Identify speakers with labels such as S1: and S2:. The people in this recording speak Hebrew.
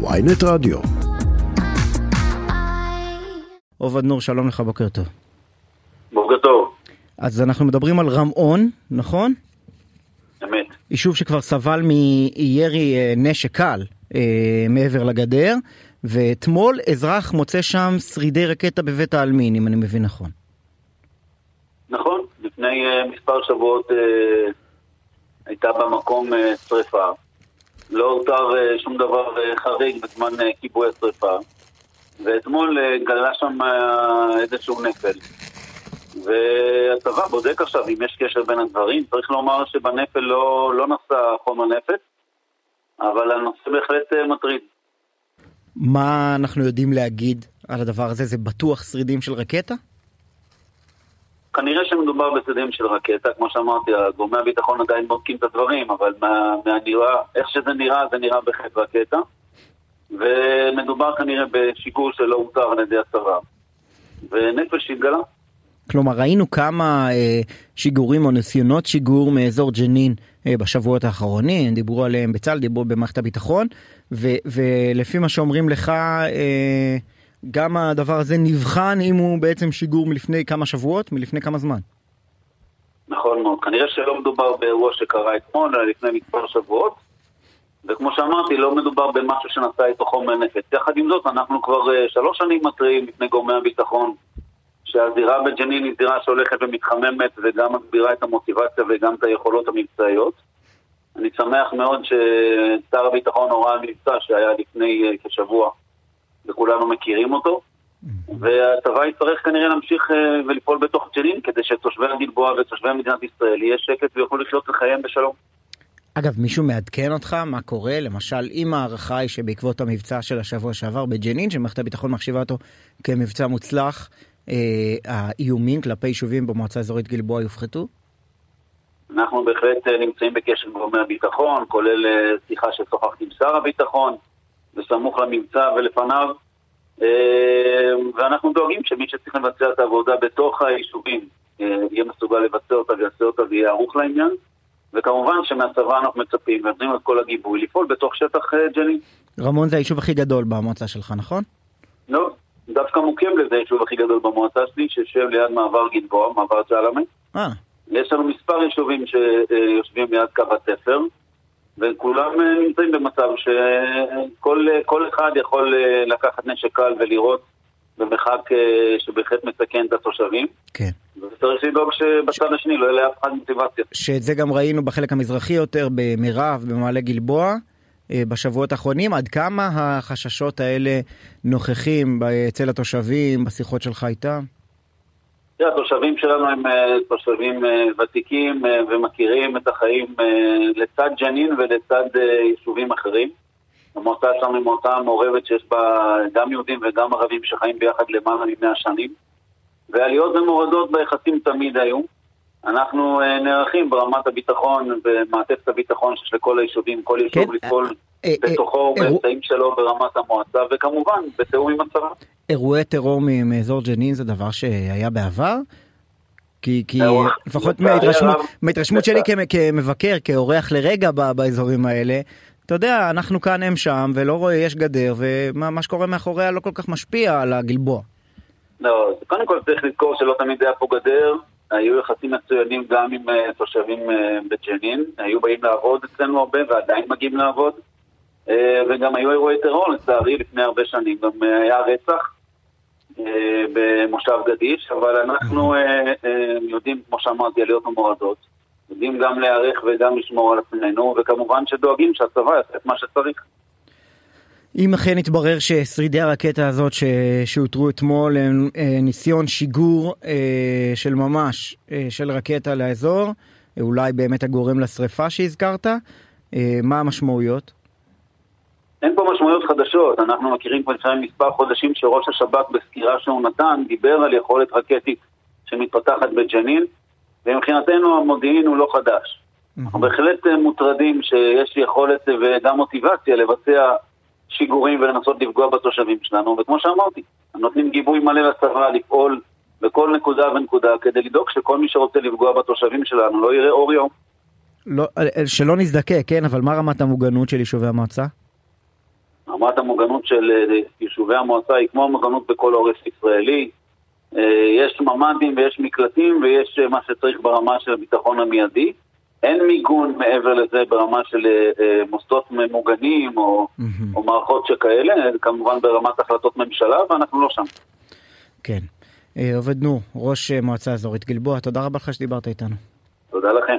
S1: ויינט רדיו.
S2: עובד נור, שלום לך, בוקר טוב.
S3: בוקר טוב,
S2: אז אנחנו מדברים על רמאון, נכון?
S3: אמת.
S2: יישוב שכבר סבל מירי אה, נשק קל אה, מעבר לגדר, ואתמול אזרח מוצא שם שרידי רקטה בבית העלמין, אם אני מבין נכון.
S3: נכון, לפני uh, מספר שבועות uh, הייתה במקום uh, שריפה. לא הותר uh, שום דבר uh, חריג בזמן uh, כיבוי השריפה, ואתמול גלה שם איזשהו נפל. והצבא בודק עכשיו אם יש קשר בין הדברים. צריך לומר שבנפל לא, לא נסע חומר נפץ, אבל הנושא בהחלט מטריד.
S2: מה אנחנו יודעים להגיד על הדבר הזה? זה בטוח שרידים של רקטה?
S3: כנראה שמדובר בשרידים של רקטה, כמו שאמרתי, גורמי הביטחון עדיין בודקים את הדברים, אבל מה, מהנראה, איך שזה נראה, זה נראה בהחלט רקטה. ומדובר כנראה בשיגור שלא הותר על ידי הצבא. ונפל שהתגלה.
S2: כלומר, ראינו כמה אה, שיגורים או ניסיונות שיגור מאזור ג'נין אה, בשבועות האחרונים, דיברו עליהם בצה"ל, דיברו במערכת הביטחון, ו, ולפי מה שאומרים לך, אה, גם הדבר הזה נבחן אם הוא בעצם שיגור מלפני כמה שבועות, מלפני כמה זמן.
S3: נכון מאוד. כנראה שלא מדובר באירוע שקרה אתמול, אלא לפני מספר שבועות. וכמו שאמרתי, לא מדובר במשהו שנעשה איתו חומר נפץ. יחד עם זאת, אנחנו כבר uh, שלוש שנים מתריעים לפני גורמי הביטחון שהזירה בג'נין היא זירה שהולכת ומתחממת וגם מגבירה את המוטיבציה וגם את היכולות המבצעיות. אני שמח מאוד ששר הביטחון הורה על מבצע שהיה לפני uh, כשבוע וכולנו מכירים אותו. והצבא יצטרך כנראה להמשיך uh, ולפעול בתוך ג'נין כדי שתושבי הגלבוע ותושבי מדינת ישראל יהיה שקט ויוכלו לחיות לחייהם בשלום.
S2: אגב, מישהו מעדכן אותך מה קורה? למשל, אם ההערכה היא שבעקבות המבצע של השבוע שעבר בג'נין, שמערכת הביטחון מחשיבה אותו כמבצע מוצלח, אה, האיומים כלפי יישובים במועצה האזורית גלבוע יופחתו?
S3: אנחנו בהחלט אה, נמצאים בקשר עם גורמי הביטחון, כולל אה, שיחה ששוחחתי עם שר הביטחון, למבצע ולפניו, אה, ואנחנו דואגים שמי שצריך לבצע את העבודה בתוך היישובים יהיה מסוגל לבצע אותה ויעשה אותה ויהיה ערוך לעניין. וכמובן שמהצבא אנחנו מצפים ונותנים את כל הגיבוי לפעול בתוך שטח ג'נין.
S2: רמון זה היישוב הכי גדול במועצה שלך, נכון?
S3: לא, דווקא מוקם לזה היישוב הכי גדול במועצה שלי, שיושב ליד מעבר גלבוע, מעבר ג'למה.
S2: אה.
S3: יש לנו מספר יישובים שיושבים ליד קו התפר, וכולם נמצאים במצב שכל אחד יכול לקחת נשק קל ולירות במרחק שבהחלט מסכן את התושבים.
S2: כן.
S3: וצריך לדאוג שבצד השני לא יהיה לאף אחד מוטיבציה.
S2: שאת זה גם ראינו בחלק המזרחי יותר, במירב, במעלה גלבוע, בשבועות האחרונים. עד כמה החששות האלה נוכחים אצל התושבים, בשיחות שלך איתם?
S3: תראה, התושבים שלנו הם תושבים ותיקים ומכירים את החיים לצד ג'נין ולצד יישובים אחרים. המועצה שלנו היא מועצה מעורבת שיש בה גם יהודים וגם ערבים שחיים ביחד למעלה ממאה שנים. ועליות ומורדות ביחסים תמיד היו. אנחנו נערכים ברמת הביטחון ומעטפת הביטחון שיש לכל היישובים, כל יישוב כן, לפעול אה, בתוכו אה, באמצעים שלו ברמת המועצה, וכמובן בתיאום עם הצבא.
S2: אירועי טרור מאזור ג'נין זה דבר שהיה בעבר? כי, כי לפחות מההתרשמות, מההתרשמות שלי כמבקר, כאורח לרגע באזורים האלה, אתה יודע, אנחנו כאן הם שם, ולא רואה, יש גדר, ומה שקורה מאחוריה לא כל כך משפיע על הגלבוע.
S3: לא, קודם כל צריך לזכור שלא תמיד היה פה גדר, היו יחסים מצוינים גם עם תושבים בג'נין, היו באים לעבוד אצלנו הרבה ועדיין מגיעים לעבוד, וגם היו אירועי טרור לצערי לפני הרבה שנים, גם uh, היה רצח uh, במושב גדיש, אבל אנחנו יודעים, כמו שאמרתי, עליות ומורדות, יודעים גם להיערך וגם לשמור על עצמנו, וכמובן שדואגים שהצבא יעשה את מה שצריך.
S2: אם אכן יתברר ששרידי הרקטה הזאת. שאותרו אתמול הם אה, ניסיון שיגור אה, של ממש אה, של רקטה לאזור, אה, אולי באמת הגורם לשריפה שהזכרת, אה, מה המשמעויות?
S3: אין פה משמעויות חדשות, אנחנו מכירים כבר לפני מספר חודשים שראש השב"כ בסקירה שהוא נתן דיבר על יכולת רקטית שמתפתחת בג'נין, ומבחינתנו המודיעין הוא לא חדש. אנחנו בהחלט מוטרדים שיש יכולת וגם מוטיבציה לבצע שיגורים ולנסות לפגוע בתושבים שלנו, וכמו שאמרתי, נותנים גיבוי מלא לצבא לפעול בכל נקודה ונקודה כדי לדאוג שכל מי שרוצה לפגוע בתושבים שלנו לא יראה אור יום.
S2: לא, שלא נזדקק, כן, אבל מה רמת המוגנות של יישובי המועצה?
S3: רמת המוגנות של יישובי המועצה היא כמו המוגנות בכל עורף ישראלי. יש ממ"דים ויש מקלטים ויש מה שצריך ברמה של הביטחון המיידי. אין מיגון מעבר לזה ברמה של מוסדות ממוגנים או, mm-hmm. או מערכות שכאלה, כמובן ברמת החלטות ממשלה, ואנחנו לא שם.
S2: כן. עובד נור, ראש מועצה אזורית גלבוע, תודה רבה לך שדיברת איתנו.
S3: תודה לכם.